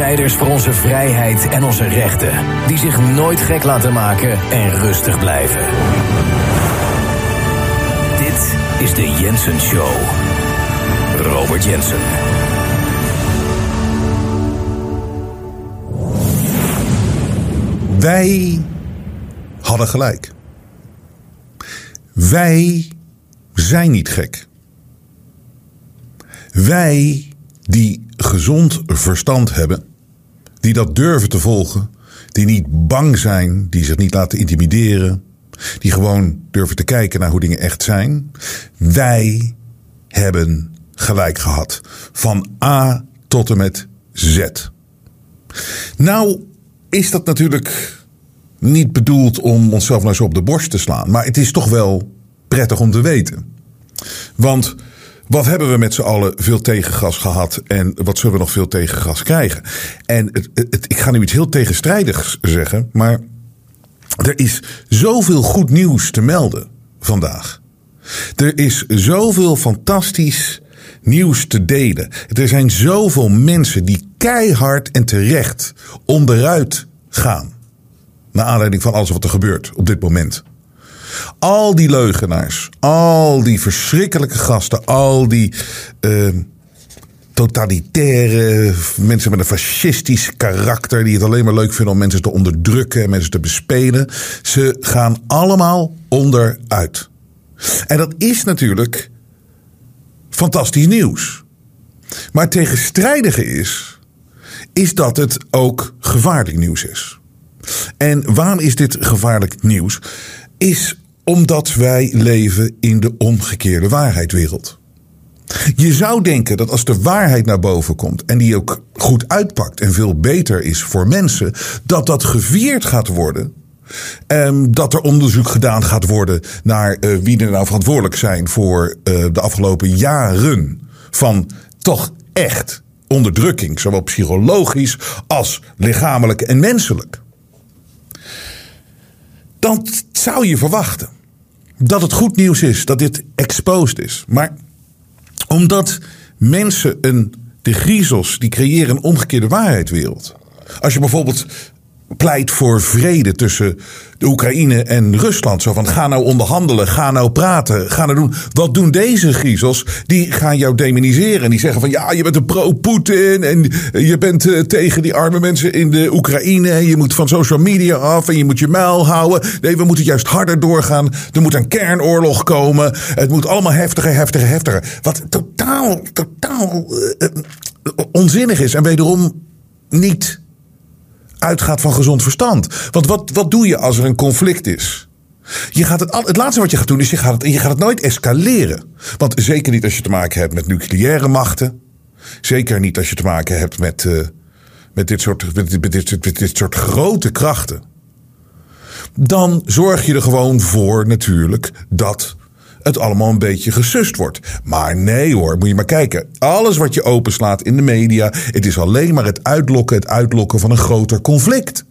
Strijders voor onze vrijheid en onze rechten, die zich nooit gek laten maken en rustig blijven. Dit is de Jensen Show. Robert Jensen. Wij hadden gelijk. Wij zijn niet gek. Wij die gezond verstand hebben, die dat durven te volgen, die niet bang zijn, die zich niet laten intimideren, die gewoon durven te kijken naar hoe dingen echt zijn. Wij hebben gelijk gehad. Van A tot en met Z. Nou is dat natuurlijk niet bedoeld om onszelf nou zo op de borst te slaan. Maar het is toch wel prettig om te weten. Want wat hebben we met z'n allen veel tegengas gehad en wat zullen we nog veel tegengas krijgen? En het, ik ga nu iets heel tegenstrijdigs zeggen, maar er is zoveel goed nieuws te melden vandaag. Er is zoveel fantastisch nieuws te delen. Er zijn zoveel mensen die keihard en terecht onderuit gaan. Naar aanleiding van alles wat er gebeurt op dit moment. Al die leugenaars, al die verschrikkelijke gasten, al die uh, totalitaire mensen met een fascistisch karakter die het alleen maar leuk vinden om mensen te onderdrukken en mensen te bespelen. Ze gaan allemaal onderuit. En dat is natuurlijk fantastisch nieuws. Maar het tegenstrijdige is, is dat het ook gevaarlijk nieuws is. En waarom is dit gevaarlijk nieuws? Is omdat wij leven in de omgekeerde waarheidwereld. Je zou denken dat als de waarheid naar boven komt en die ook goed uitpakt en veel beter is voor mensen, dat dat gevierd gaat worden. Um, dat er onderzoek gedaan gaat worden naar uh, wie er nou verantwoordelijk zijn voor uh, de afgelopen jaren van toch echt onderdrukking, zowel psychologisch als lichamelijk en menselijk. Dan zou je verwachten dat het goed nieuws is, dat dit exposed is. Maar omdat mensen een, de griezels, die creëren een omgekeerde waarheidswereld. Als je bijvoorbeeld pleit voor vrede tussen de Oekraïne en Rusland. Zo van ga nou onderhandelen, ga nou praten, ga nou doen. Wat doen deze griezels? Die gaan jou demoniseren. Die zeggen van ja, je bent een pro-Poetin en je bent uh, tegen die arme mensen in de Oekraïne. En je moet van social media af en je moet je muil houden. Nee, we moeten juist harder doorgaan. Er moet een kernoorlog komen. Het moet allemaal heftiger, heftiger, heftiger. Wat totaal, totaal uh, onzinnig is en wederom niet uitgaat van gezond verstand. Want wat, wat doe je als er een conflict is? Je gaat het, het laatste wat je gaat doen is je gaat, het, je gaat het nooit escaleren. Want zeker niet als je te maken hebt met nucleaire machten. Zeker niet als je te maken hebt met, uh, met, dit, soort, met, dit, met dit soort grote krachten. Dan zorg je er gewoon voor natuurlijk dat het allemaal een beetje gesust wordt. Maar nee hoor, moet je maar kijken. Alles wat je openslaat in de media, het is alleen maar het uitlokken, het uitlokken van een groter conflict.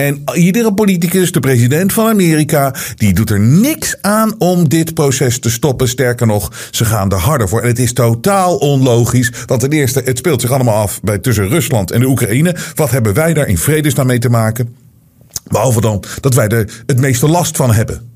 En iedere politicus, de president van Amerika, die doet er niks aan om dit proces te stoppen. Sterker nog, ze gaan er harder voor. En het is totaal onlogisch. Want ten eerste, het speelt zich allemaal af bij tussen Rusland en de Oekraïne. Wat hebben wij daar in vredesnaam mee te maken? Behalve dan dat wij er het meeste last van hebben.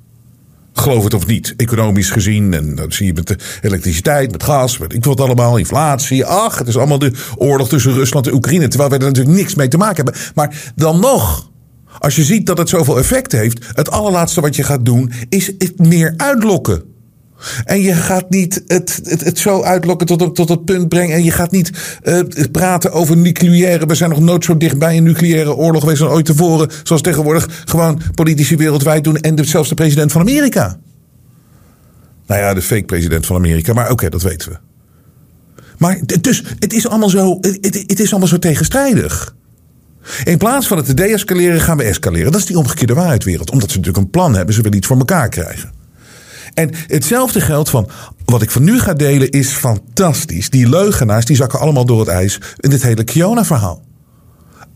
Geloof het of niet, economisch gezien. En dat zie je met de elektriciteit, met gas, met ik wil het allemaal, inflatie. Ach, het is allemaal de oorlog tussen Rusland en Oekraïne. Terwijl wij er natuurlijk niks mee te maken hebben. Maar dan nog, als je ziet dat het zoveel effect heeft, het allerlaatste wat je gaat doen, is het meer uitlokken. En je gaat niet het, het, het zo uitlokken tot, tot het punt brengen. En je gaat niet uh, praten over nucleaire. We zijn nog nooit zo dichtbij een nucleaire oorlog geweest dan ooit tevoren. Zoals tegenwoordig gewoon politici wereldwijd doen. En zelfs de president van Amerika. Nou ja, de fake president van Amerika. Maar oké, dat weten we. Maar dus het is allemaal zo, het, het is allemaal zo tegenstrijdig. In plaats van het te deescaleren gaan we escaleren. Dat is die omgekeerde waarheidswereld. Omdat ze natuurlijk een plan hebben. Ze willen iets voor elkaar krijgen. En hetzelfde geldt van wat ik van nu ga delen is fantastisch. Die leugenaars die zakken allemaal door het ijs in dit hele Kiona-verhaal.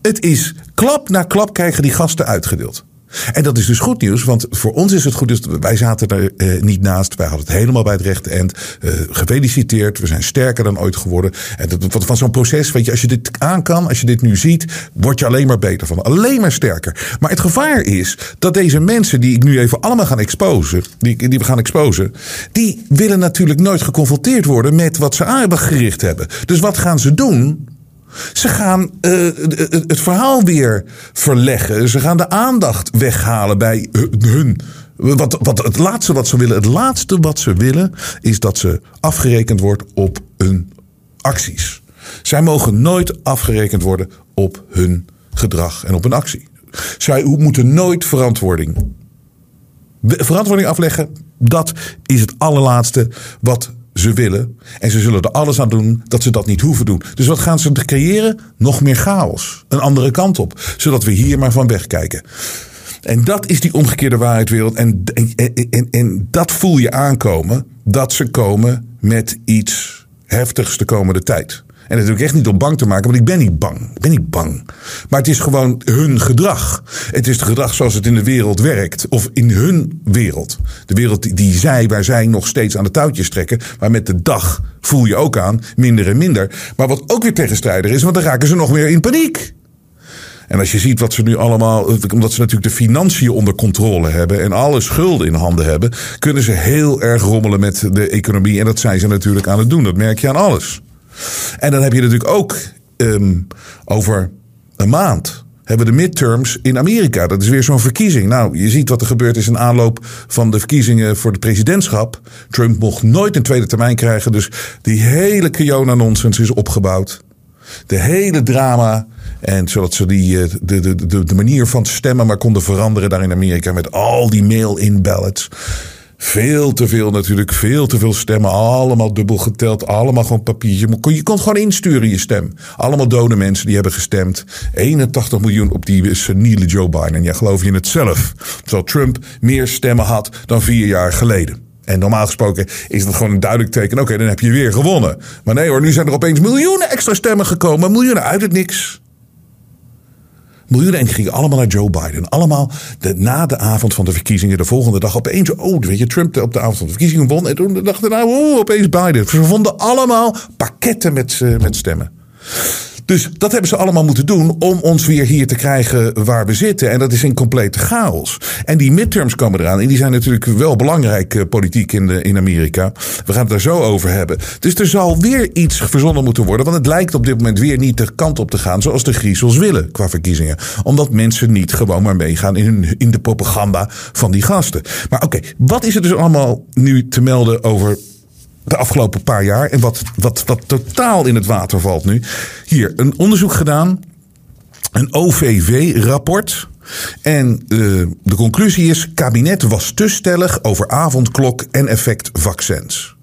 Het is klap na klap krijgen die gasten uitgedeeld. En dat is dus goed nieuws, want voor ons is het goed nieuws. Wij zaten er eh, niet naast. Wij hadden het helemaal bij het rechte eind. Uh, gefeliciteerd. We zijn sterker dan ooit geworden. En dat, van zo'n proces, weet je, als je dit aan kan, als je dit nu ziet, word je alleen maar beter van. Alleen maar sterker. Maar het gevaar is dat deze mensen die ik nu even allemaal gaan exposen, die, die we gaan exposen, die willen natuurlijk nooit geconfronteerd worden met wat ze aangericht hebben. Dus wat gaan ze doen? Ze gaan uh, het verhaal weer verleggen. Ze gaan de aandacht weghalen bij hun. Wat, wat, het laatste wat ze willen, het laatste wat ze willen, is dat ze afgerekend wordt op hun acties. Zij mogen nooit afgerekend worden op hun gedrag en op hun actie. Zij moeten nooit verantwoording. Verantwoording afleggen, dat is het allerlaatste wat ze willen. En ze zullen er alles aan doen dat ze dat niet hoeven doen. Dus wat gaan ze creëren? Nog meer chaos. Een andere kant op. Zodat we hier maar van wegkijken. En dat is die omgekeerde waarheidwereld. En, en, en, en dat voel je aankomen. Dat ze komen met iets heftigs de komende tijd. En dat doe ik echt niet om bang te maken, want ik ben niet bang. Ik ben niet bang. Maar het is gewoon hun gedrag. Het is het gedrag zoals het in de wereld werkt. Of in hun wereld. De wereld die zij, waar zij nog steeds aan de touwtjes trekken. Maar met de dag voel je ook aan, minder en minder. Maar wat ook weer tegenstrijder is, want dan raken ze nog meer in paniek. En als je ziet wat ze nu allemaal, omdat ze natuurlijk de financiën onder controle hebben en alle schulden in handen hebben, kunnen ze heel erg rommelen met de economie. En dat zijn ze natuurlijk aan het doen. Dat merk je aan alles. En dan heb je natuurlijk ook um, over een maand hebben de midterms in Amerika. Dat is weer zo'n verkiezing. Nou, je ziet wat er gebeurd is in aanloop van de verkiezingen voor de presidentschap. Trump mocht nooit een tweede termijn krijgen. Dus die hele Kiona-nonsens is opgebouwd. De hele drama. En zodat ze die, eh, de, de, de, de manier van stemmen maar konden veranderen daar in Amerika. Met al die mail-in ballots. Veel te veel natuurlijk, veel te veel stemmen. Allemaal dubbel geteld, allemaal gewoon papiertje. Je kon gewoon insturen je stem. Allemaal dode mensen die hebben gestemd. 81 miljoen op die seniele Joe Biden. Ja, geloof je in het zelf? Terwijl Trump meer stemmen had dan vier jaar geleden. En normaal gesproken is dat gewoon een duidelijk teken. Oké, dan heb je weer gewonnen. Maar nee hoor, nu zijn er opeens miljoenen extra stemmen gekomen. Miljoenen uit het niks. Miljoenen en gingen allemaal naar Joe Biden. Allemaal de, na de avond van de verkiezingen, de volgende dag opeens. Oh, weet je, Trump op de avond van de verkiezingen won. En toen dachten nou, oh, opeens Biden. Ze vonden allemaal pakketten met, uh, met stemmen. Dus dat hebben ze allemaal moeten doen om ons weer hier te krijgen waar we zitten. En dat is in complete chaos. En die midterms komen eraan. En die zijn natuurlijk wel belangrijk uh, politiek in, de, in Amerika. We gaan het daar zo over hebben. Dus er zal weer iets verzonnen moeten worden. Want het lijkt op dit moment weer niet de kant op te gaan zoals de griezels willen qua verkiezingen. Omdat mensen niet gewoon maar meegaan in, hun, in de propaganda van die gasten. Maar oké, wat is er dus allemaal nu te melden over de afgelopen paar jaar. En wat, wat, wat totaal in het water valt nu. Hier, een onderzoek gedaan. Een OVV-rapport. En uh, de conclusie is: kabinet was te stellig over avondklok en effectvaccins.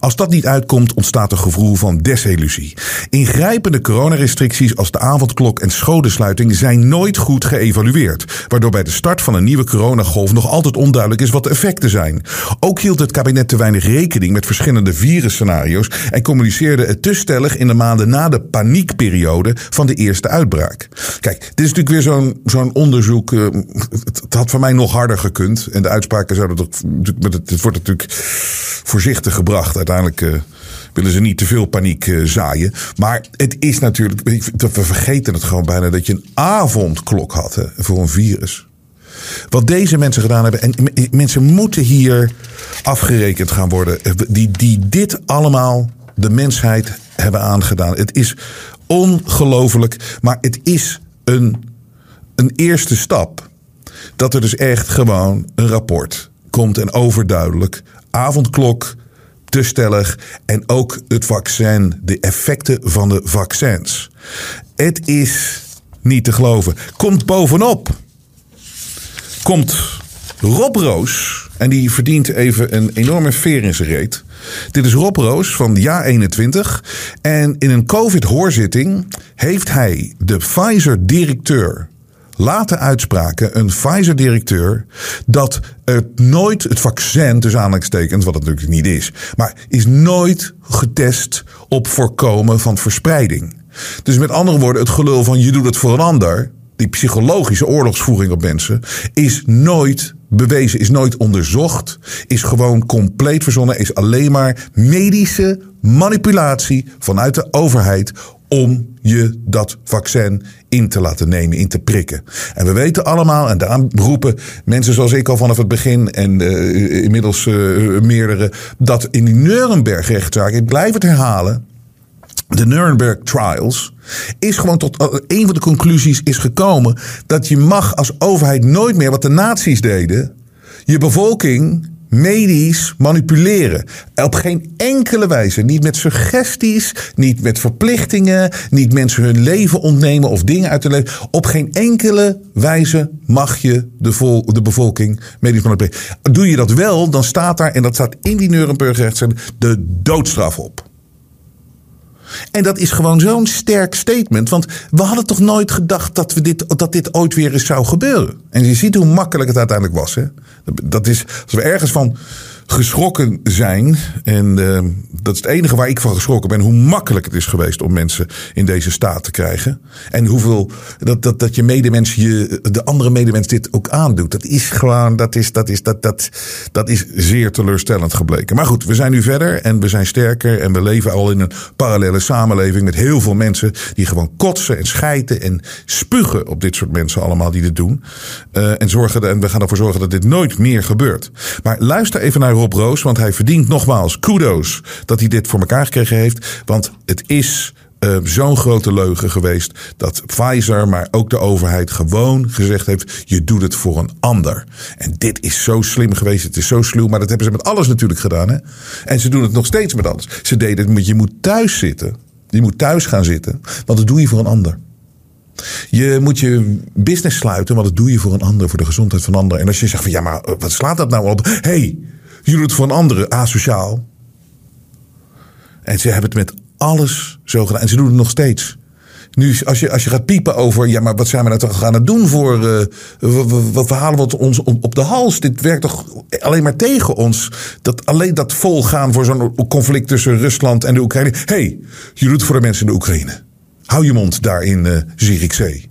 Als dat niet uitkomt, ontstaat een gevoel van desillusie. Ingrijpende coronarestricties als de avondklok en scholensluiting zijn nooit goed geëvalueerd, waardoor bij de start van een nieuwe coronagolf nog altijd onduidelijk is wat de effecten zijn. Ook hield het kabinet te weinig rekening met verschillende virusscenario's en communiceerde het te stellig in de maanden na de paniekperiode van de eerste uitbraak. Kijk, dit is natuurlijk weer zo'n zo'n onderzoek. Uh, het, had voor mij nog harder gekund. En de uitspraken zouden toch. Het wordt natuurlijk voorzichtig gebracht uiteindelijk uh, willen ze niet te veel paniek uh, zaaien. Maar het is natuurlijk, we vergeten het gewoon bijna, dat je een avondklok had hè, voor een virus. Wat deze mensen gedaan hebben. En mensen moeten hier afgerekend gaan worden. Eh, die, die dit allemaal de mensheid hebben aangedaan. Het is ongelooflijk. Maar het is een, een eerste stap. Dat er dus echt gewoon een rapport komt en overduidelijk. Avondklok te stellig. En ook het vaccin, de effecten van de vaccins. Het is niet te geloven. Komt bovenop. Komt Rob Roos. En die verdient even een enorme veer in zijn reet. Dit is Rob Roos van jaar 21. En in een COVID-hoorzitting heeft hij de Pfizer-directeur laten uitspraken een Pfizer-directeur dat het nooit het vaccin, tussen aanhalingstekens, wat het natuurlijk niet is, maar is nooit getest op voorkomen van verspreiding. Dus met andere woorden, het gelul van je doet het voor een ander, die psychologische oorlogsvoering op mensen, is nooit bewezen, is nooit onderzocht, is gewoon compleet verzonnen, is alleen maar medische manipulatie vanuit de overheid om je dat vaccin in te laten nemen, in te prikken. En we weten allemaal, en daarom roepen mensen zoals ik al vanaf het begin en uh, inmiddels uh, meerdere, dat in die Nuremberg-rechtszaak, ik blijf het herhalen, de Nuremberg Trials, is gewoon tot een van de conclusies is gekomen dat je mag als overheid nooit meer wat de nazi's deden, je bevolking medisch manipuleren. Op geen enkele wijze. Niet met suggesties, niet met verplichtingen, niet mensen hun leven ontnemen of dingen uit hun leven. Op geen enkele wijze mag je de, vol, de bevolking medisch manipuleren. Doe je dat wel, dan staat daar, en dat staat in die Nuremberg de doodstraf op. En dat is gewoon zo'n sterk statement. Want we hadden toch nooit gedacht dat, we dit, dat dit ooit weer eens zou gebeuren. En je ziet hoe makkelijk het uiteindelijk was. Hè? Dat is, als we ergens van geschrokken zijn. En uh, dat is het enige waar ik van geschrokken ben. Hoe makkelijk het is geweest om mensen in deze staat te krijgen. En hoeveel dat, dat, dat je medemens je, de andere medemens dit ook aandoet. Dat is gewoon, dat is, dat is, dat, dat, dat is zeer teleurstellend gebleken. Maar goed, we zijn nu verder en we zijn sterker. En we leven al in een parallele samenleving met heel veel mensen die gewoon kotsen en schijten en spugen op dit soort mensen allemaal die dit doen. Uh, en, zorgen, en we gaan ervoor zorgen dat dit nooit meer gebeurt. Maar luister even naar Rob Roos. Want hij verdient nogmaals kudo's dat hij dit voor elkaar gekregen heeft. Want het is uh, zo'n grote leugen geweest dat Pfizer, maar ook de overheid gewoon gezegd heeft: je doet het voor een ander. En dit is zo slim geweest, het is zo sluw, maar dat hebben ze met alles natuurlijk gedaan. Hè? En ze doen het nog steeds met alles. Ze deden het met je moet thuis zitten. Je moet thuis gaan zitten, want dat doe je voor een ander. Je moet je business sluiten, want dat doe je voor een ander, voor de gezondheid van ander. En als je zegt van ja, maar wat slaat dat nou op? hey, doet het voor een andere, asociaal. En ze hebben het met alles zo gedaan. En ze doen het nog steeds. Nu, als je, als je gaat piepen over, ja, maar wat zijn we nou toch gaan doen voor. Uh, wat, we ons op, op de hals? Dit werkt toch alleen maar tegen ons? Dat alleen dat volgaan voor zo'n conflict tussen Rusland en de Oekraïne. Hey, je doet het voor de mensen in de Oekraïne. Hou je mond daar in uh, Zierikzee.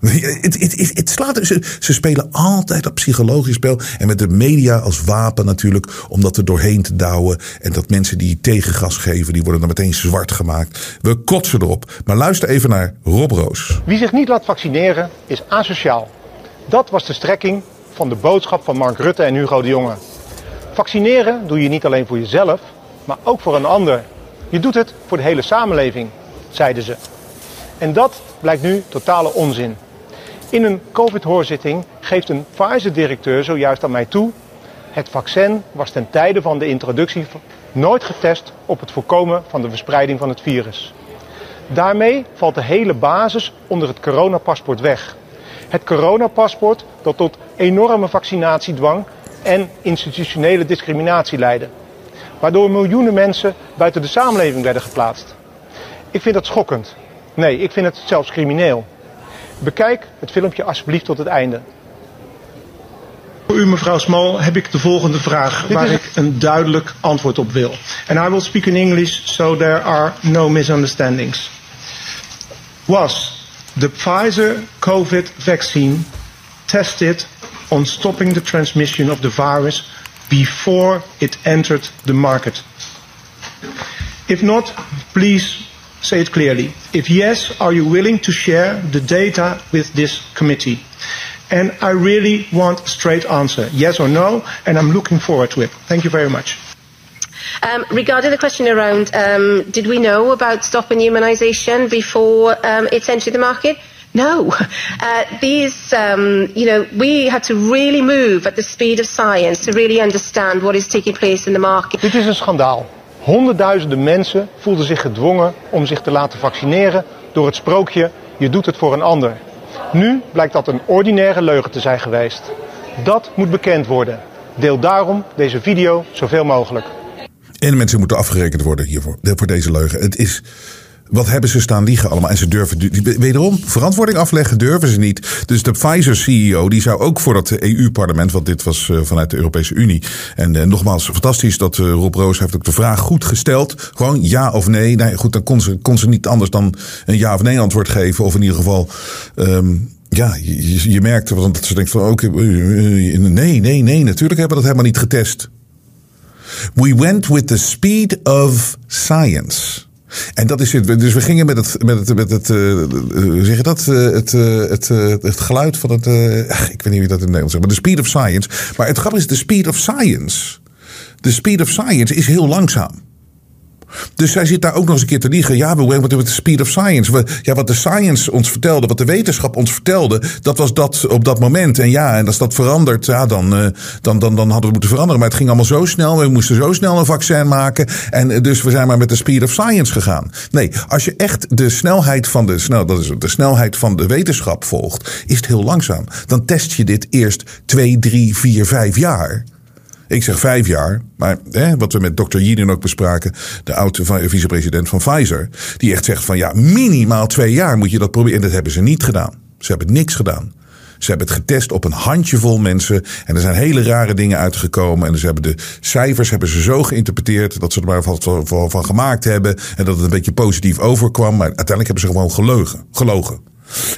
Het, slaat, ze, ze, spelen altijd dat psychologisch spel. En met de media als wapen natuurlijk. Om dat er doorheen te douwen. En dat mensen die tegengas geven, die worden dan meteen zwart gemaakt. We kotsen erop. Maar luister even naar Rob Roos. Wie zich niet laat vaccineren is asociaal. Dat was de strekking van de boodschap van Mark Rutte en Hugo de Jonge. Vaccineren doe je niet alleen voor jezelf, maar ook voor een ander. Je doet het voor de hele samenleving, zeiden ze. En dat blijkt nu totale onzin. In een COVID-hoorzitting geeft een Pfizer-directeur zojuist aan mij toe. Het vaccin was ten tijde van de introductie nooit getest op het voorkomen van de verspreiding van het virus. Daarmee valt de hele basis onder het coronapaspoort weg. Het coronapaspoort dat tot enorme vaccinatiedwang en institutionele discriminatie leidde. Waardoor miljoenen mensen buiten de samenleving werden geplaatst. Ik vind dat schokkend. Nee, ik vind het zelfs crimineel. Bekijk het filmpje alsjeblieft tot het einde. Voor u, mevrouw Small, heb ik de volgende vraag waar ik een duidelijk antwoord op wil. And I will speak in English so there are no misunderstandings. Was the Pfizer COVID vaccine tested on stopping the transmission of the virus before it entered the market? If not, please Say it clearly. If yes, are you willing to share the data with this committee? And I really want a straight answer, yes or no, and I'm looking forward to it. Thank you very much. Um, regarding the question around, um, did we know about stopping immunisation before um, it entered the market? No. Uh, these, um, you know, we had to really move at the speed of science to really understand what is taking place in the market. Dit is een schandaal. Honderdduizenden mensen voelden zich gedwongen om zich te laten vaccineren door het sprookje je doet het voor een ander. Nu blijkt dat een ordinaire leugen te zijn geweest. Dat moet bekend worden. Deel daarom deze video zoveel mogelijk. En mensen moeten afgerekend worden hiervoor, voor deze leugen. Het is Wat hebben ze staan liegen allemaal? En ze durven, wederom, verantwoording afleggen durven ze niet. Dus de Pfizer-CEO, die zou ook voor dat EU-parlement, want dit was vanuit de Europese Unie. En nogmaals, fantastisch dat Rob Roos heeft ook de vraag goed gesteld. Gewoon ja of nee. Nee, goed, dan kon ze, kon ze niet anders dan een ja of nee antwoord geven. Of in ieder geval. Um, ja, je, je merkte dat ze denkt van oké, nee, nee, nee, natuurlijk hebben we dat helemaal niet getest. We went with the speed of science. En dat is het. Dus we gingen met het, met het, met het uh, hoe zeg je dat? Uh, het, uh, het, het geluid van het, ik weet niet wie dat in het Nederlands zegt, maar de speed of science. Maar het grappige is, de speed of science. De speed of science is heel langzaam. Dus zij zit daar ook nog eens een keer te liegen. Ja, we went with the speed of science. ja, wat de science ons vertelde, wat de wetenschap ons vertelde, dat was dat op dat moment. En ja, en als dat verandert, ja, dan, uh, dan, dan, dan hadden we moeten veranderen. Maar het ging allemaal zo snel. We moesten zo snel een vaccin maken. En uh, dus we zijn maar met de speed of science gegaan. Nee, als je echt de snelheid van de, snel, dat is de snelheid van de wetenschap volgt, is het heel langzaam. Dan test je dit eerst twee, drie, vier, vijf jaar. Ik zeg vijf jaar. Maar hè, wat we met Dr. Yidin ook bespraken, de oude vicepresident van Pfizer, die echt zegt van ja, minimaal twee jaar moet je dat proberen. En dat hebben ze niet gedaan. Ze hebben niks gedaan. Ze hebben het getest op een handjevol mensen. En er zijn hele rare dingen uitgekomen. En ze hebben de cijfers hebben ze zo geïnterpreteerd. dat ze er maar wat van, van gemaakt hebben. En dat het een beetje positief overkwam. Maar uiteindelijk hebben ze gewoon gelogen. gelogen.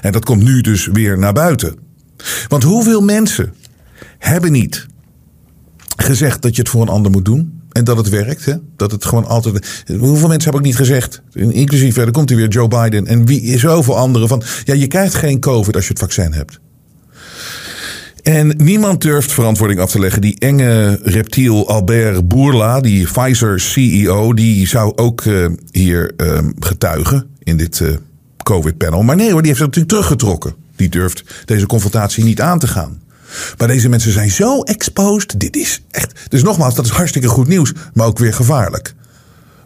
En dat komt nu dus weer naar buiten. Want hoeveel mensen hebben niet gezegd dat je het voor een ander moet doen. En dat het werkt. Hè? Dat het gewoon altijd. Hoeveel mensen hebben ook niet gezegd. Inclusief, er komt hij weer Joe Biden. En wie zoveel anderen. Van ja, je krijgt geen COVID als je het vaccin hebt. En niemand durft verantwoording af te leggen. Die enge reptiel Albert Bourla, die Pfizer CEO, die zou ook uh, hier uh, getuigen in dit uh, COVID-panel. Maar nee hoor, die heeft zich natuurlijk teruggetrokken. Die durft deze confrontatie niet aan te gaan. Maar deze mensen zijn zo exposed. Dit is echt. Dus nogmaals, dat is hartstikke goed nieuws, maar ook weer gevaarlijk.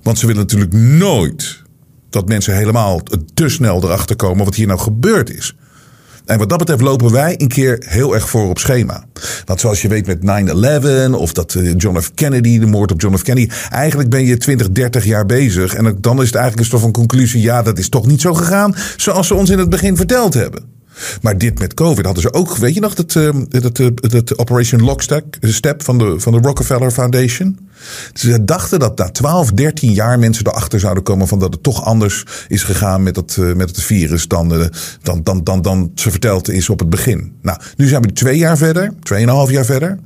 Want ze willen natuurlijk nooit dat mensen helemaal te snel erachter komen wat hier nou gebeurd is. En wat dat betreft lopen wij een keer heel erg voor op schema. Want zoals je weet met 9-11 of dat eh, John F. Kennedy, de moord op John F. Kennedy. Eigenlijk ben je 20, 30 jaar bezig. En dan is het eigenlijk een soort van conclusie. Ja, dat is toch niet zo gegaan zoals ze ons in het begin verteld hebben. Maar dit met COVID hadden ze ook, weet je nog, dat, uh, dat, uh, dat Operation Lockstep van de, van de Rockefeller Foundation. Ze dachten dat na 12, 13 jaar mensen erachter zouden komen van dat het toch anders is gegaan met het, uh, met het virus dan, dan, dan, dan, dan ze verteld is op het begin. Nou, nu zijn we twee jaar verder, tweeënhalf jaar verder.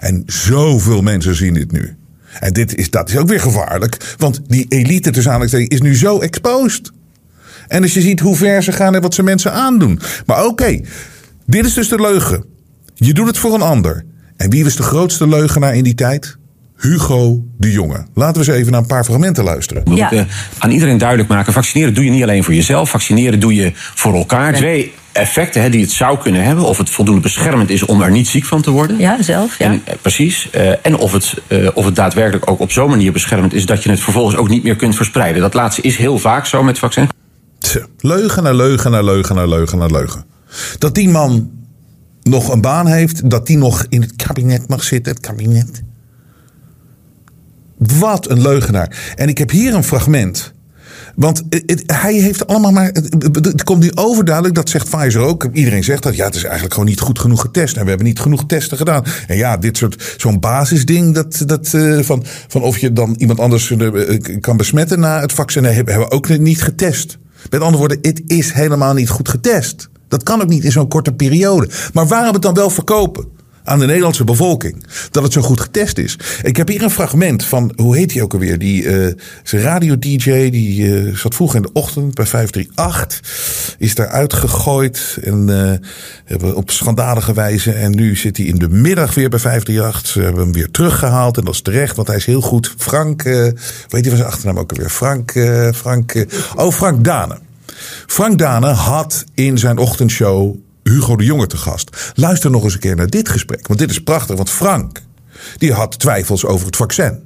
En zoveel mensen zien dit nu. En dit is, dat is ook weer gevaarlijk, want die elite is nu zo exposed. En als je ziet hoe ver ze gaan en wat ze mensen aandoen. Maar oké, dit is dus de leugen. Je doet het voor een ander. En wie was de grootste leugenaar in die tijd? Hugo de Jonge. Laten we eens even naar een paar fragmenten luisteren. We moeten aan iedereen duidelijk maken: vaccineren doe je niet alleen voor jezelf, vaccineren doe je voor elkaar. Twee effecten hè, die het zou kunnen hebben. Of het voldoende beschermend is om er niet ziek van te worden. Ja, zelf. Ja. En, eh, precies. Uh, en of het, uh, of het daadwerkelijk ook op zo'n manier beschermend is dat je het vervolgens ook niet meer kunt verspreiden. Dat laatste is heel vaak zo met vaccins. Leugen naar leugen naar leugen naar leugen naar leugen. Dat die man nog een baan heeft, dat die nog in het kabinet mag zitten, het kabinet. Wat een leugenaar. En ik heb hier een fragment. Want hij heeft allemaal maar. Het, komt nu overduidelijk, dat zegt Pfizer ook. Iedereen zegt dat. Ja, het is eigenlijk gewoon niet goed genoeg getest. En we hebben niet genoeg testen gedaan. En ja, dit soort. Zo'n basisding. Dat, dat, uh, van, van of je dan iemand anders uh, kan besmetten na het vaccin. Hebben we ook niet getest. Met andere woorden, het is helemaal niet goed getest. Dat kan ook niet in zo'n korte periode. Maar waarom het dan wel verkopen? Aan de Nederlandse bevolking. Dat het zo goed getest is. Ik heb hier een fragment van, hoe heet hij ook alweer? Die uh, een radio-dj, die uh, zat vroeg in de ochtend bij 538. Is daar uitgegooid en uh, op schandalige wijze. En nu zit hij in de middag weer bij 538. Ze hebben hem weer teruggehaald en dat is terecht, want hij is heel goed. Frank, weet je van zijn achternaam ook alweer? Frank, Frank, oh Frank Dane. Frank Dane had in zijn ochtendshow Hugo de Jonge te gast. Luister nog eens een keer naar dit gesprek. Want dit is prachtig. Want Frank, die had twijfels over het vaccin.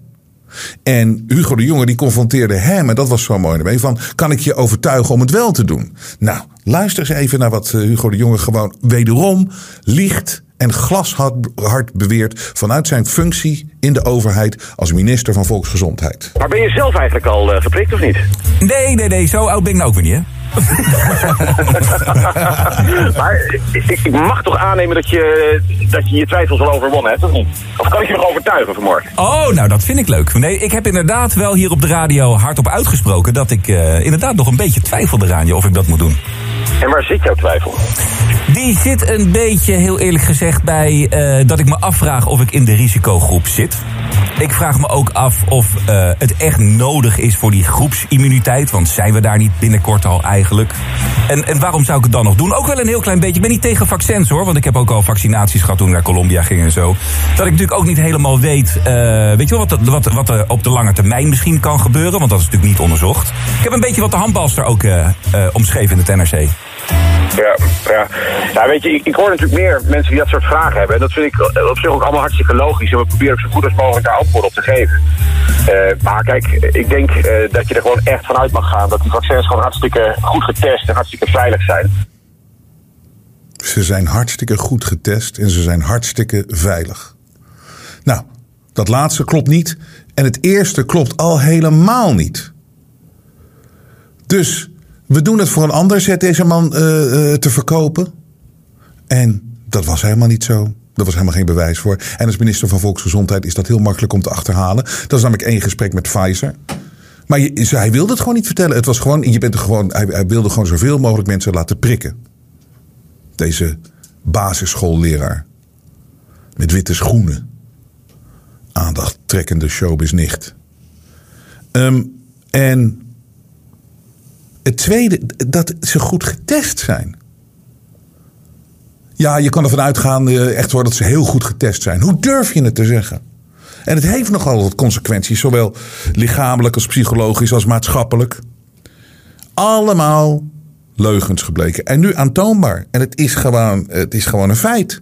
En Hugo de Jonge die confronteerde hem, en dat was zo mooi ermee, van kan ik je overtuigen om het wel te doen? Nou, luister eens even naar wat eh, Hugo de Jonge gewoon wederom liegt en glashard beweert vanuit zijn functie in de overheid als minister van Volksgezondheid. Maar ben je zelf eigenlijk al uh, geprikt of niet? Nee, nee, nee, zo oud ben ik nou ook weer niet, hè? maar ik, ik, mag toch aannemen dat je, dat je je twijfels al overwonnen hebt, of niet? Of kan ik je nog overtuigen vanmorgen? Oh, nou dat vind ik leuk. Nee, ik heb inderdaad wel hier op de radio hardop uitgesproken... dat ik uh, inderdaad nog een beetje twijfelde eraan je of ik dat moet doen. En waar zit jouw twijfel? Die zit een beetje, heel eerlijk gezegd, bij uh, dat ik me afvraag of ik in de risicogroep zit. Ik vraag me ook af of uh, het echt nodig is voor die groepsimmuniteit. Want zijn we daar niet binnenkort al eigenlijk? En, en waarom zou ik het dan nog doen? Ook wel een heel klein beetje. Ik ben niet tegen vaccins hoor. Want ik heb ook al vaccinaties gehad toen ik naar Colombia ging en zo. Dat ik natuurlijk ook niet helemaal weet. Uh, weet je wel, wat, wat, wat er op de lange termijn misschien kan gebeuren. Want dat is natuurlijk niet onderzocht. Ik heb een beetje wat de handbalster ook omschreven in het NRC. Ja, ja. ja, weet je, ik, ik, hoor natuurlijk meer mensen die dat soort vragen hebben. En dat vind ik op zich ook allemaal hartstikke logisch. En we proberen ook zo goed als mogelijk daar antwoord op te geven. Uh, maar kijk, ik denk uh, dat je er gewoon echt vanuit mag gaan dat die vaccins gewoon hartstikke goed getest en hartstikke veilig zijn. Ze zijn hartstikke goed getest en ze zijn hartstikke veilig. Nou, dat laatste klopt niet. En het eerste klopt al helemaal niet. Dus we doen het voor een ander, zet deze man uh, uh, te verkopen. En dat was helemaal niet zo. Daar was helemaal geen bewijs voor. En als minister van Volksgezondheid is dat heel makkelijk om te achterhalen. Dat is namelijk één gesprek met Pfizer. Maar hij wilde het gewoon niet vertellen. Het was gewoon, je bent er gewoon, hij, hij wilde gewoon zoveel mogelijk mensen laten prikken. Deze basisschoolleraar. Met witte schoenen. Aandacht trekkende showbiz nicht. Um, en het tweede, dat ze goed getest zijn. Ja, je kan ervan uitgaan, echt hoor, dat ze heel goed getest zijn. Hoe durf je het te zeggen? En het heeft nogal wat consequenties, zowel lichamelijk als psychologisch als maatschappelijk. Allemaal leugens gebleken. En nu aantoonbaar. En het is gewoon, het is gewoon een feit.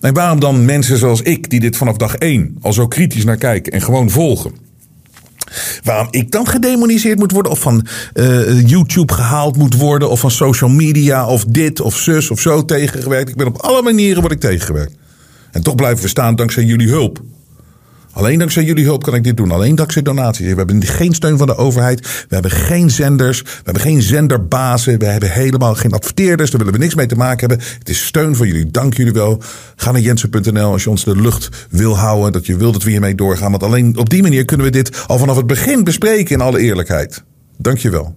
En waarom dan mensen zoals ik, die dit vanaf dag één al zo kritisch naar kijken en gewoon volgen. Waarom ik dan gedemoniseerd moet worden, of van uh, YouTube gehaald moet worden, of van social media, of dit of zus of zo tegengewerkt. Ik ben op alle manieren word ik tegengewerkt. En toch blijven we staan dankzij jullie hulp. Alleen dankzij jullie hulp kan ik dit doen. Alleen dankzij donaties. We hebben geen steun van de overheid. We hebben geen zenders. We hebben geen zenderbazen. We hebben helemaal geen adverteerders. Daar willen we niks mee te maken hebben. Het is steun van jullie. Dank jullie wel. Ga naar jensen.nl als je ons de lucht wil houden. Dat je wilt dat we hiermee doorgaan. Want alleen op die manier kunnen we dit al vanaf het begin bespreken in alle eerlijkheid. Dank je wel.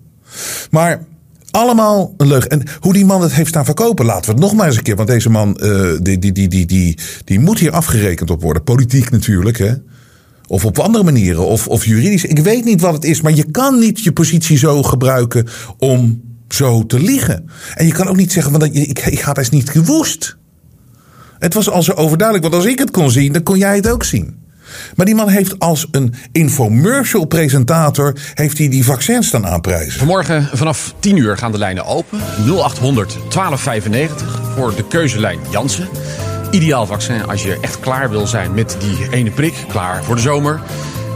Maar allemaal een leugen. En hoe die man het heeft staan verkopen, laten we het nog maar eens een keer. Want deze man, uh, die, die, die, die, die, die moet hier afgerekend op worden. Politiek natuurlijk, hè. Of op andere manieren, of, of juridisch. Ik weet niet wat het is, maar je kan niet je positie zo gebruiken om zo te liegen. En je kan ook niet zeggen, want ik, ik ga best niet gewoest. Het was al zo overduidelijk, want als ik het kon zien, dan kon jij het ook zien. Maar die man heeft als een infomercial presentator heeft hij die vaccins dan aanprijzen. Vanmorgen vanaf 10 uur gaan de lijnen open. 0800 1295 voor de keuzelijn Jansen. Ideaal vaccin als je echt klaar wil zijn met die ene prik. Klaar voor de zomer.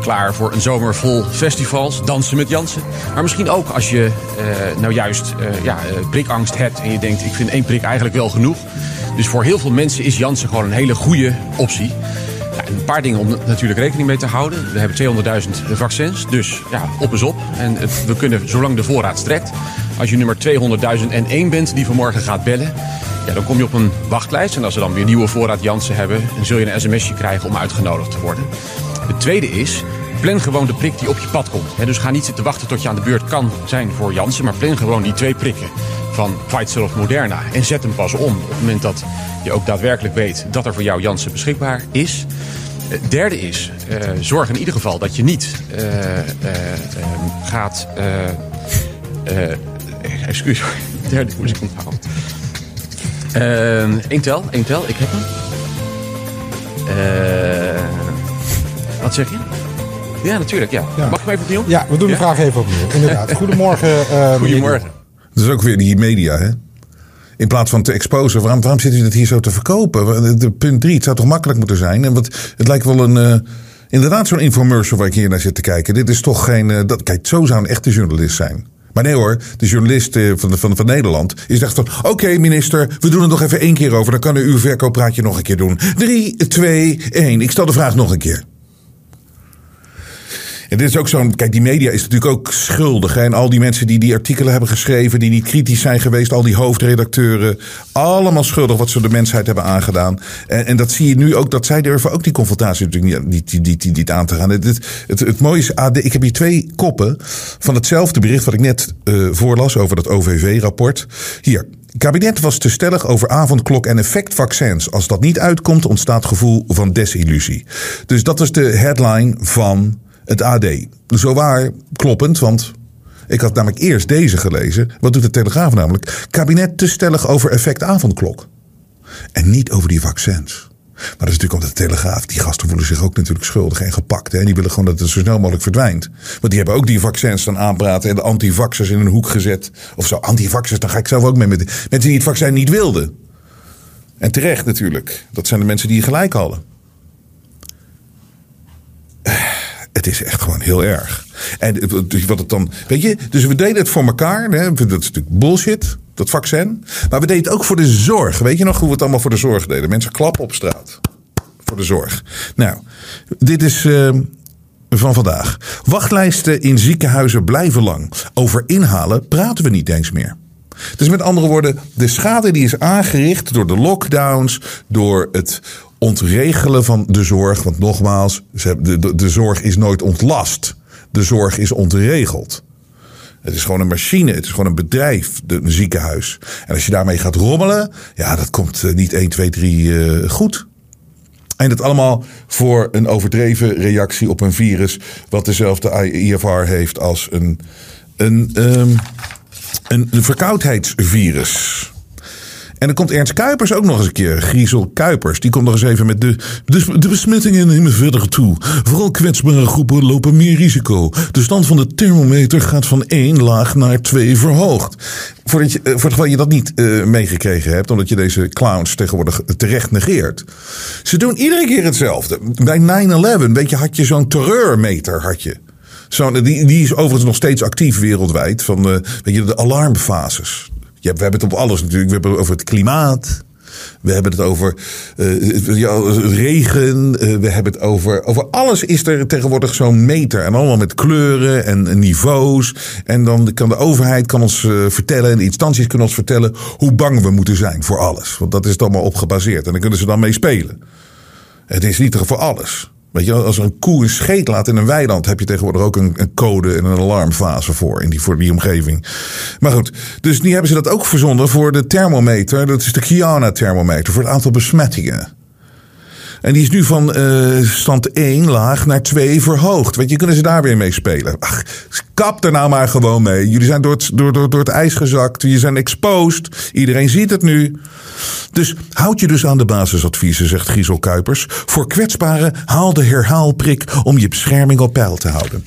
Klaar voor een zomer vol festivals, dansen met Jansen. Maar misschien ook als je uh, nou juist uh, ja, prikangst hebt en je denkt: ik vind één prik eigenlijk wel genoeg. Dus voor heel veel mensen is Jansen gewoon een hele goede optie. Een paar dingen om natuurlijk rekening mee te houden. We hebben 200.000 vaccins, dus ja, op is op. En we kunnen, zolang de voorraad strekt... als je nummer 200.001 bent die vanmorgen gaat bellen... Ja, dan kom je op een wachtlijst. En als ze dan weer nieuwe voorraad Jansen hebben... dan zul je een sms'je krijgen om uitgenodigd te worden. Het tweede is, plan gewoon de prik die op je pad komt. dus ga niet zitten wachten tot je aan de beurt kan zijn voor Jansen... maar plan gewoon die twee prikken van Pfizer of Moderna. En zet hem pas om op het moment dat je ook daadwerkelijk weet... dat er voor jou Jansen beschikbaar is... Het derde is, uh, zorg in ieder geval dat je niet uh, uh, gaat. excuus, derde moet ik onthouden. Eén tel, één tel, ik heb hem. wat zeg je? Ja, natuurlijk, ja. ja. Mag ik hem even opnieuw? Ja, we doen de vraag even opnieuw. Inderdaad. Goedemorgen. Goedemorgen. Dat is ook weer die media, hè? In plaats van te exposen, waarom, waarom zit u dat hier zo te verkopen? De punt drie, het zou toch makkelijk moeten zijn? En wat, het lijkt wel een, uh, inderdaad zo'n infomercial waar ik hier naar zit te kijken. Dit is toch geen, uh, dat, kijk, zo zou een echte journalist zijn. Maar nee hoor, de journalist eh, van, van, van Nederland is echt van... Oké minister, we doen het nog even één keer over. Dan kan u uw verkooppraatje nog een keer doen. 3, 2, 1. Ik stel de vraag nog een keer. Dit is ook zo'n. Kijk, die media is natuurlijk ook schuldig. En al die mensen die die artikelen hebben geschreven, die niet kritisch zijn geweest, al die hoofdredacteuren, allemaal schuldig wat ze de mensheid hebben aangedaan. En, en dat zie je nu ook, dat zij durven ook die confrontatie natuurlijk niet, niet, niet, niet, niet aan te gaan. Het, het, het, mooie is, ik heb hier twee koppen van hetzelfde bericht wat ik net uh, voorlas over dat OVV-rapport. Hier. Kabinet was te stellig over avondklok en effectvaccins. Als dat niet uitkomt, ontstaat gevoel van desillusie. Dus dat was de headline van het AD. Zo waar kloppend, want ik had namelijk eerst deze gelezen. Wat doet de Telegraaf namelijk? Kabinet te stellig over effect avondklok. En niet over die vaccins. Maar dat is natuurlijk omdat de Telegraaf, die gasten voelen zich ook natuurlijk schuldig en gepakt. Hè? En die willen gewoon dat het zo snel mogelijk verdwijnt. Want die hebben ook die vaccins dan aanpraten en de antivaxers in een hoek gezet. Of zo, antivaxers, dan ga ik zelf ook mee met mensen die het vaccin niet wilden. En terecht natuurlijk. Dat zijn de mensen die je gelijk hadden het is echt gewoon heel erg. En wat het dan, weet je, dus we deden het voor elkaar. Hè? Dat is natuurlijk bullshit, dat vaccin. Maar we deden het ook voor de zorg. Weet je nog hoe we het allemaal voor de zorg deden? Mensen klappen op straat. Voor de zorg. Nou, dit is uh, van vandaag. Wachtlijsten in ziekenhuizen blijven lang. Over inhalen praten we niet eens meer. Dus met andere woorden, de schade die is aangericht door de lockdowns, door het ontregelen van de zorg. Want nogmaals, de, de, de zorg is nooit ontlast. De zorg is ontregeld. Het is gewoon een machine, het is gewoon een bedrijf, een ziekenhuis. En als je daarmee gaat rommelen, ja, dat komt eh, niet 1, 2, 3 goed. En dat allemaal voor een overdreven reactie op een virus, wat dezelfde IFR heeft als een, een, um, een, verkoudheidsvirus. En dan komt Ernst Kuipers ook nog eens een keer. Griezel Kuipers. Die komt nog eens even met de, de, de besmettingen nemen verder toe. Vooral kwetsbare groepen lopen meer risico. De stand van de thermometer gaat van 1 laag naar 2 verhoogd. Voordat je, eh, voor het geval je dat niet uh, meegekregen hebt, omdat je deze clowns tegenwoordig terecht negeert. Ze doen iedere keer hetzelfde. Bij 9-11, weet je, had je zo'n terreurmeter, had je. Zo, die, die is overigens nog steeds actief wereldwijd. Van de, weet je, de alarmfases we hebben het op alles natuurlijk. We hebben het over het klimaat. We hebben het over ja, regen. Uh, we hebben het over. Over alles is er tegenwoordig zo'n meter. En allemaal met kleuren en, niveaus. En dan kan de overheid kan ons vertellen. En de instanties kunnen ons vertellen. hoe bang we moeten zijn voor alles. Want dat is het allemaal op gebaseerd. En dan kunnen ze dan mee spelen. Het is niet voor alles. Weet je, als een koe een scheet laat in een weiland, heb je tegenwoordig ook een, een, code en een alarmfase voor in die, voor die omgeving. Maar goed, dus nu hebben ze dat ook verzonden voor de thermometer. Dat is de Kiana-thermometer voor het aantal besmettingen. En die is nu van uh, stand 1 laag naar 2 verhoogd. Weet je, kunnen ze daar weer mee spelen? Ach, kap er nou maar gewoon mee. Jullie zijn door het, door, door, door het ijs gezakt. Jullie zijn exposed. Iedereen ziet het nu. Dus houd je dus aan de basisadviezen, zegt Giesel Kuipers. Voor kwetsbaren haal de herhaalprik om je bescherming op peil te houden.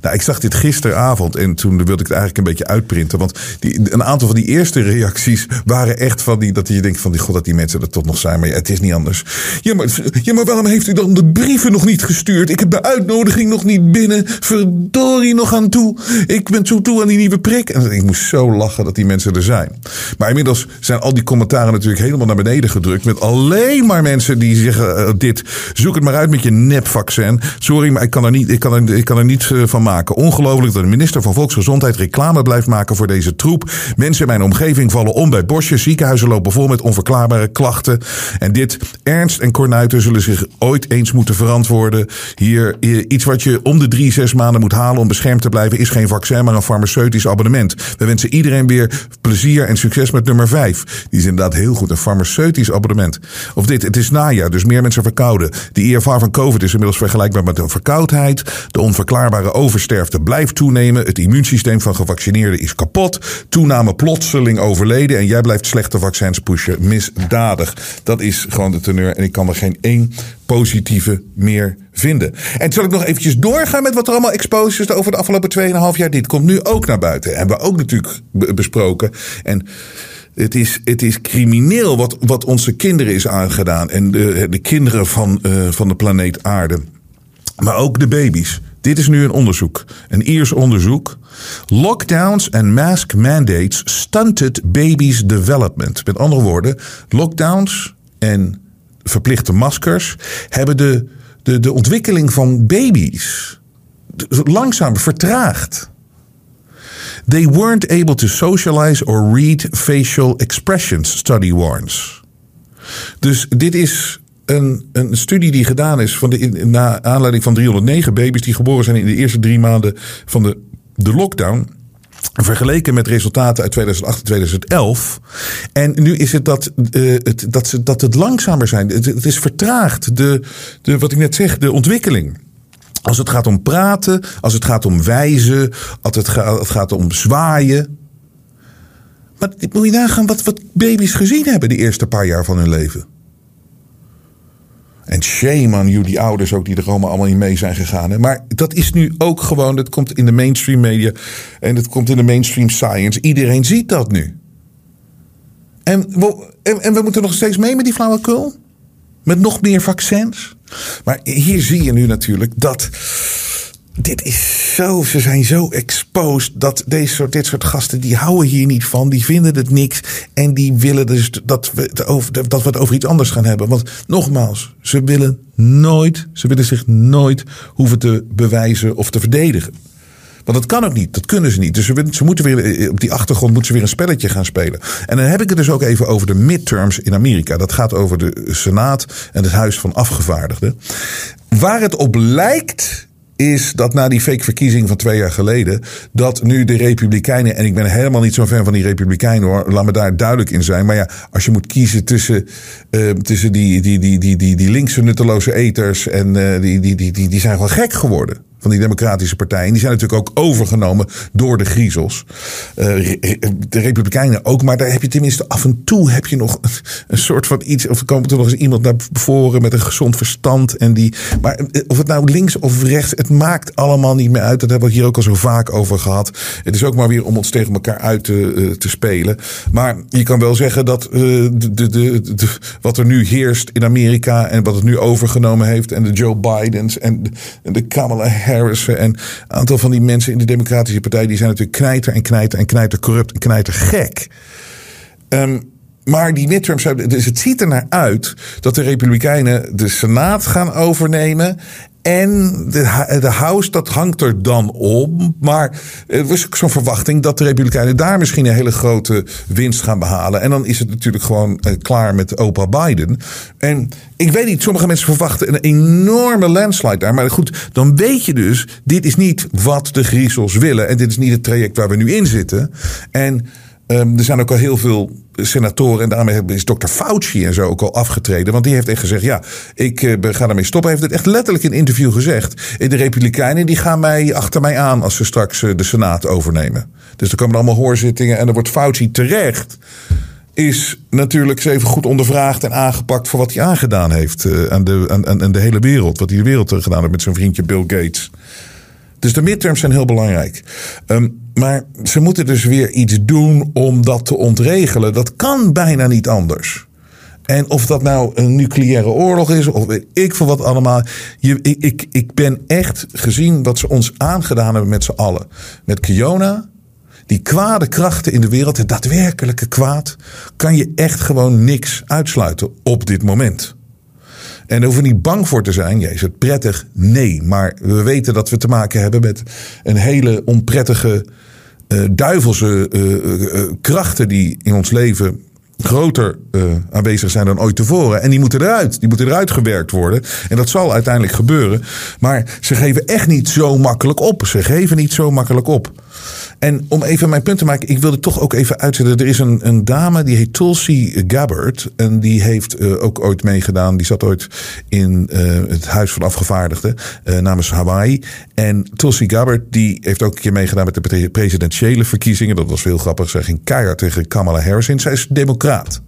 Nou, ik zag dit gisteravond en toen wilde ik het eigenlijk een beetje uitprinten. Want die, een aantal van die eerste reacties waren echt van die, dat je denkt van die god dat die mensen er toch nog zijn. Maar het is niet anders. Ja maar, ja, maar waarom heeft u dan de brieven nog niet gestuurd? Ik heb de uitnodiging nog niet binnen. Verdorie nog aan toe. Ik ben zo toe aan die nieuwe prik. En ik moest zo lachen dat die mensen er zijn. Maar inmiddels zijn al die commentaren natuurlijk helemaal naar beneden gedrukt. Met alleen maar mensen die zeggen uh, dit. Zoek het maar uit met je nepvaccin. Sorry, maar ik kan er niet, ik kan er, ik kan er niet uh, van maken. Ongelooflijk dat de minister van Volksgezondheid reclame blijft maken voor deze troep. Mensen in mijn omgeving vallen om bij bosjes. Ziekenhuizen lopen vol met onverklaarbare klachten. En dit, Ernst en Cornuiten zullen zich ooit eens moeten verantwoorden. Hier, iets wat je om de drie, zes maanden moet halen om beschermd te blijven, is geen vaccin, maar een farmaceutisch abonnement. We wensen iedereen weer plezier en succes met nummer vijf. Die is inderdaad heel goed, een farmaceutisch abonnement. Of dit, het is najaar, dus meer mensen verkouden. De IFR van COVID is inmiddels vergelijkbaar met een verkoudheid. De onverklaarbare oversterfte blijft toenemen. Het immuunsysteem van gevaccineerden is kapot. Toename plotseling overleden. En jij blijft slechte vaccins pushen. Misdadig. Dat is gewoon de teneur. En ik kan er geen positieve meer vinden. En zal ik nog eventjes doorgaan met wat er allemaal exposed is over de afgelopen 2,5 jaar. Dit komt nu ook naar buiten. Hebben we ook natuurlijk besproken. En het is, het is crimineel wat, wat onze kinderen is aangedaan. En de, de kinderen van, uh, van de planeet aarde. Maar ook de baby's Dit is nu een onderzoek, een Iers onderzoek. Lockdowns and mask mandates stunted babies' development. Met andere woorden, lockdowns en verplichte maskers hebben de, de, de ontwikkeling van baby's langzaam vertraagd. They weren't able to socialize or read facial expressions, study warns. Dus dit is een, een studie die gedaan is van de, na aanleiding van 309 baby's die geboren zijn in de eerste drie maanden van de, de lockdown. Vergeleken met resultaten uit 2008 en 2011. En nu is het dat, uh, het, dat, ze, dat het langzamer zijn. Het, het is vertraagd. De, de, wat ik net zeg, de ontwikkeling. Als het gaat om praten, als het gaat om wijzen, als het, gaat, het gaat om zwaaien. Maar moet je nagaan wat, wat baby's gezien hebben de eerste paar jaar van hun leven. En shame you, die ouders ook die er allemaal, allemaal in mee zijn gegaan. Hè? Maar dat is nu ook gewoon, dat komt in de mainstream media en het komt in de mainstream science. Iedereen ziet dat nu. En we, en, en we moeten nog steeds mee met die flauwekul? Met nog meer vaccins? Maar hier zie je nu natuurlijk dat dit is zo, ze zijn zo exposed dat deze soort, dit soort gasten, die houden hier niet van, die vinden het niks en die willen dus dat we, het over, dat we het over iets anders gaan hebben. Want nogmaals, ze willen nooit, ze willen zich nooit hoeven te bewijzen of te verdedigen. Want dat kan ook niet. Dat kunnen ze niet. Dus ze, ze, moeten weer eh, op die achtergrond moeten ze weer een spelletje gaan spelen. En dan heb ik het dus ook even over de midterms in Amerika. Dat gaat over de Senaat en het Huis van Afgevaardigden. Waar het op lijkt is dat na die fake verkiezing van twee jaar geleden, dat nu de Republikeinen, en ik ben helemaal niet zo'n fan van die Republikeinen hoor, laat me daar duidelijk in zijn. Maar ja, als je moet kiezen tussen, uh, tussen die, die, die, die, die, die linkse nutteloze eters en uh, die, die, die, die, die zijn gewoon gek geworden van die democratische partijen. Die zijn natuurlijk ook overgenomen door de griezels. Uh, de republikeinen ook, maar daar heb je tenminste af en toe heb je nog een soort van iets. Of er komt er nog eens iemand naar voren met een gezond verstand. En die, maar eh, of het nou links of rechts, het maakt allemaal niet meer uit. Dat hebben we hier ook al zo vaak over gehad. Het is ook maar weer om ons tegen elkaar uit te, uh, te spelen. Maar je kan wel zeggen dat de, de, de, de, wat er nu heerst in Amerika en wat het nu overgenomen heeft. En de Joe Bidens en de, en de Kamala Harris en een aantal van die mensen in de Democratische Partij, die zijn natuurlijk knijter en knijter en knijter corrupt en knijter gek. Um, maar die midterms, dus het ziet er naar uit dat de Republikeinen de Senaat gaan overnemen. En de, de House, dat hangt er dan om. Maar er was ook zo'n verwachting dat de Republikeinen daar misschien een hele grote winst gaan behalen. En dan is het natuurlijk gewoon uh, klaar met opa Biden. En ik weet niet, sommige mensen verwachten een enorme landslide daar. Maar goed, dan weet je dus, dit is niet wat de griezels willen. En dit is niet het traject waar we nu in zitten. En Um, er zijn ook al heel veel senatoren. En daarmee is dokter Fauci en zo ook al afgetreden. Want die heeft echt gezegd: ja, ik uh, ga ermee stoppen. Hij heeft het echt letterlijk in een interview gezegd. De Republikeinen die gaan mij achter mij aan als ze straks uh, de Senaat overnemen. Dus er komen allemaal hoorzittingen. En dan wordt Fauci terecht. Is natuurlijk even goed ondervraagd en aangepakt voor wat hij aangedaan heeft aan, de, de hele wereld. Wat hij de wereld gedaan heeft met zijn vriendje Bill Gates. Dus de midterms zijn heel belangrijk. Um, maar ze moeten dus weer iets doen om dat te ontregelen. Dat kan bijna niet anders. En of dat nou een nucleaire oorlog is, of ik voor wat allemaal. Je, ik, ik, ik ben echt gezien wat ze ons aangedaan hebben met z'n allen. Met Kiona, die kwade krachten in de wereld, het daadwerkelijke kwaad, kan je echt gewoon niks uitsluiten op dit moment. En daar hoeven niet bang voor te zijn. Ja, is het prettig? Nee. Maar we weten dat we te maken hebben met een hele onprettige, duivelse uh, uh, krachten die in ons leven groter aanwezig zijn dan ooit tevoren. En die moeten eruit. Die moeten eruit gewerkt worden. En dat zal uiteindelijk gebeuren. Maar ze geven echt niet zo makkelijk op. Ze geven niet zo makkelijk op. En om even mijn punt te maken, ik wilde toch ook even uitzetten. Er is een, een dame die heet Tulsi Gabbard. En die heeft uh, ook ooit meegedaan. Die zat ooit in uh, het Huis van Afgevaardigden uh, namens Hawaii. En Tulsi Gabbard die heeft ook een keer meegedaan met de presidentiële verkiezingen. Dat was heel grappig. Zij ging keihard tegen Kamala Harris in. Zij is democraat.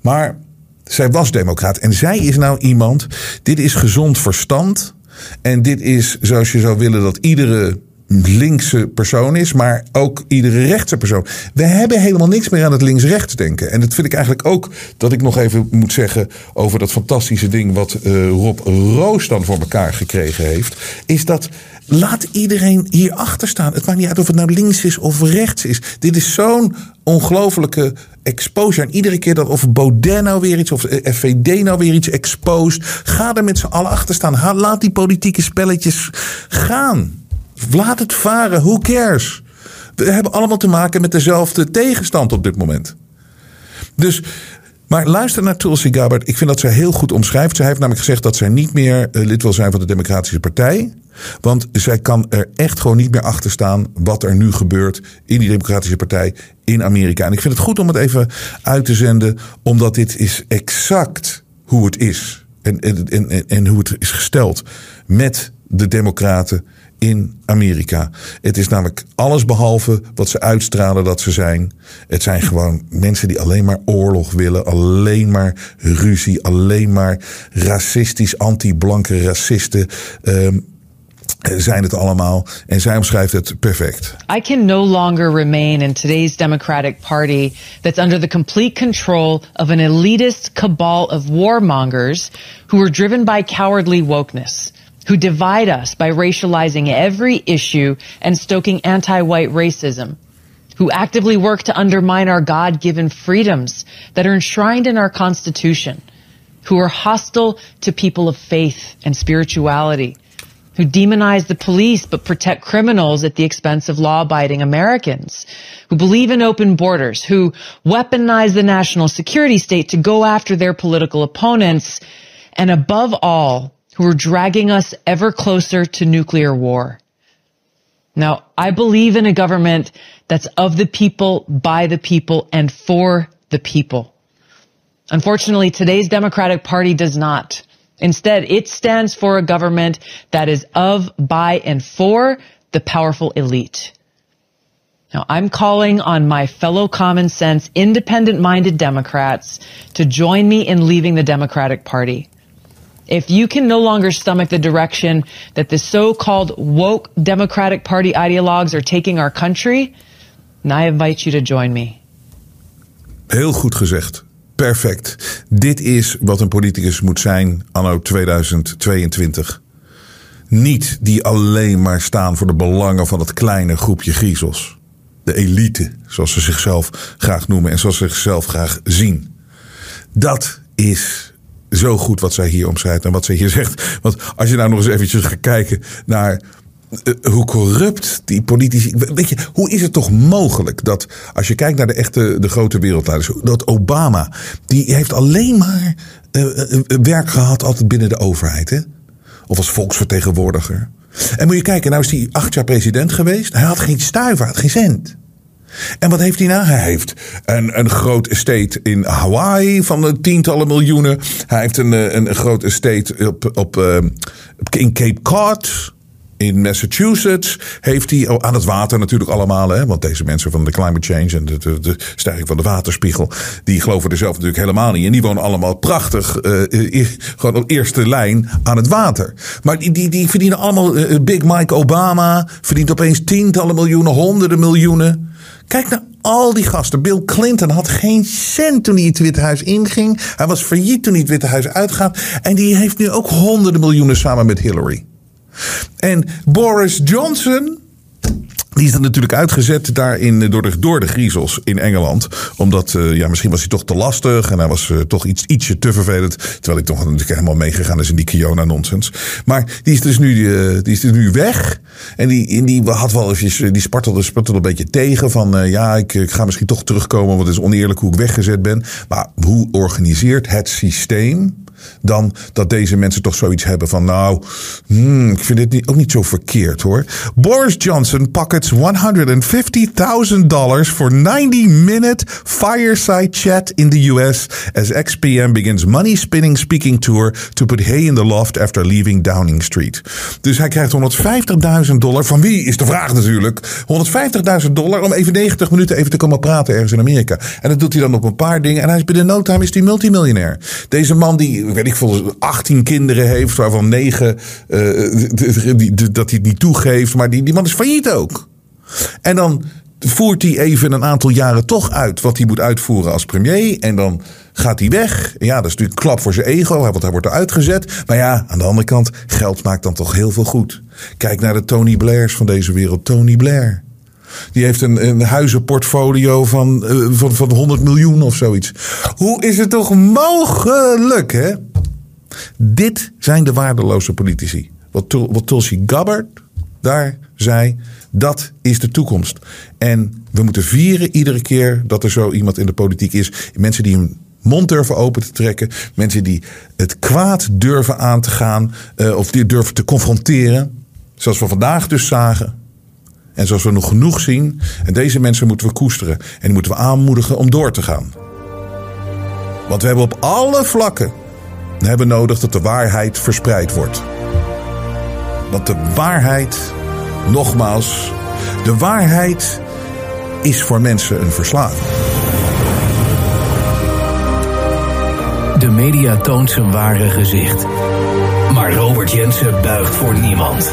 Maar zij was democraat. En zij is nou iemand. Dit is gezond verstand. En dit is zoals je zou willen dat iedere linkse persoon is, maar ook iedere rechtse persoon. We hebben helemaal niks meer aan het links-rechts denken. En dat vind ik eigenlijk ook dat ik nog even moet zeggen over dat fantastische ding wat uh, Rob Roos dan voor elkaar gekregen heeft. Is dat laat iedereen hierachter staan. Het maakt niet uit of het nou links is of rechts is. Dit is zo'n ongelofelijke exposure. En iedere keer dat of Baudet nou weer iets of FVD nou weer iets exposed. Ga er met z'n allen achter staan. Laat die politieke spelletjes gaan. Laat het varen, who cares? We hebben allemaal te maken met dezelfde tegenstand op dit moment. Dus, maar luister naar Tulsi Gabbard. Ik vind dat zij heel goed omschrijft. Zij heeft namelijk gezegd dat zij niet meer eh, lid wil zijn van de Democratische Partij. Want zij kan er echt gewoon niet meer achter staan wat er nu gebeurt in die Democratische Partij in Amerika. En ik vind het goed om het even uit te zenden, omdat dit is exact hoe het is. En, en, en, en hoe het is gesteld met de Democraten in Amerika. Het is namelijk alles behalve wat ze uitstralen dat ze zijn. Het zijn gewoon mensen die alleen maar oorlog willen, alleen maar ruzie, alleen maar racistisch, anti-blanke racisten. Um, zijn het allemaal. En zij omschrijft het perfect. I can no longer remain in today's Democratic Party that's under the complete control of an elitist cabal of warmongers who are driven by cowardly wokeness. Who divide us by racializing every issue and stoking anti-white racism, who actively work to undermine our God-given freedoms that are enshrined in our Constitution, who are hostile to people of faith and spirituality, who demonize the police but protect criminals at the expense of law-abiding Americans, who believe in open borders, who weaponize the national security state to go after their political opponents, and above all, who are dragging us ever closer to nuclear war. Now, I believe in a government that's of the people, by the people, and for the people. Unfortunately, today's Democratic Party does not. Instead, it stands for a government that is of, by, and for the powerful elite. Now, I'm calling on my fellow common sense, independent minded Democrats to join me in leaving the Democratic Party. If you can no longer stomach the direction that the so-called woke Democratic Party ideologues are taking our country, I invite you to join me. Heel goed gezegd. Perfect. Dit is wat een politicus moet zijn anno 2022. Niet die alleen maar staan voor de belangen van het kleine groepje griezels. De elite, zoals ze zichzelf graag noemen en zoals ze zichzelf graag zien. Dat is zo goed wat zij hier omschrijft en wat zij hier zegt. Want als je nou nog eens eventjes gaat kijken naar uh, hoe corrupt die politici. Weet je, hoe is het toch mogelijk dat als je kijkt naar de echte, de grote wereldleiders, dat Obama, die heeft alleen maar uh, werk gehad altijd binnen de overheid, hè? Of als volksvertegenwoordiger. En moet je kijken, nou is hij acht jaar president geweest. Hij had geen stuiver, had geen cent. En wat heeft hij? Hij heeft een, een groot estate in Hawaii van de tientallen miljoenen. Hij heeft een, een, een groot estate op, op, uh, in Cape Cod in Massachusetts heeft hij, aan het water natuurlijk allemaal, hè, want deze mensen van de climate change en de, de, stijging van de waterspiegel, die geloven er zelf natuurlijk helemaal niet in. Die wonen allemaal prachtig, uh, gewoon op eerste lijn aan het water. Maar die, die, die verdienen allemaal, uh, Big Mike Obama verdient opeens tientallen miljoenen, honderden miljoenen. Kijk naar al die gasten. Bill Clinton had geen cent toen hij het Witte Huis inging. Hij was failliet toen hij het Witte Huis uitgaat. En die heeft nu ook honderden miljoenen samen met Hillary. En Boris Johnson, die is dan natuurlijk uitgezet daarin door de, door de griezels in Engeland. Omdat, uh, ja, misschien was hij toch te lastig en hij was uh, toch iets, ietsje te vervelend. Terwijl ik toch helemaal meegegaan is in die Kiona-nonsens. Maar die is dus nu, die is dus nu weg. En die, die had wel eventjes, die spartelde, spartelde een beetje tegen. Van ja, ik, ik ga misschien toch terugkomen, want het is oneerlijk hoe ik weggezet ben. Maar hoe organiseert het systeem dan dat deze mensen toch zoiets hebben van nou, hmm, ik vind dit ook niet zo verkeerd hoor. Boris Johnson pockets $150,000 for 90-minute fireside chat in the US as XPM begins money spinning speaking tour to put hay in the loft after leaving Downing Street. Dus hij krijgt 150.000 dollar. Van wie is de vraag natuurlijk? 150.000 dollar om even 90 minuten even te komen praten ergens in Amerika. En dat doet hij dan op een paar dingen. En hij is binnen no time is hij multimiljonair. Deze man die weet ik veel, 18 kinderen heeft, waarvan 9 dat hij het niet toegeeft. Maar die, die man is failliet ook. En dan voert hij even een aantal jaren toch uit wat hij moet uitvoeren als premier. En dan gaat hij weg. Ja, dat is natuurlijk een klap voor zijn ego, want hij wordt eruit gezet. Maar ja, aan de andere kant, geld maakt dan toch heel veel goed. Kijk naar de Tony Blairs van deze wereld. Tony Blair. Die heeft een, een huizenportfolio van, uh, van, van 100 miljoen of zoiets. Hoe is het toch mogelijk, hè? Dit zijn de waardeloze politici. Wat, wat Tulsi Gabbard daar zei, dat is de toekomst. En we moeten vieren iedere keer dat er zo iemand in de politiek is. Mensen die hun mond durven open te trekken. Mensen die het kwaad durven aan te gaan. Uh, of die durven te confronteren. Zoals we vandaag dus zagen. En zoals we nog genoeg zien. En deze mensen moeten we koesteren. En moeten we aanmoedigen om door te gaan. Want we hebben op alle vlakken hebben nodig dat de waarheid verspreid wordt. Want de waarheid, nogmaals, de waarheid is voor mensen een verslaving. De media toont zijn ware gezicht. Maar Robert Jensen buigt voor niemand.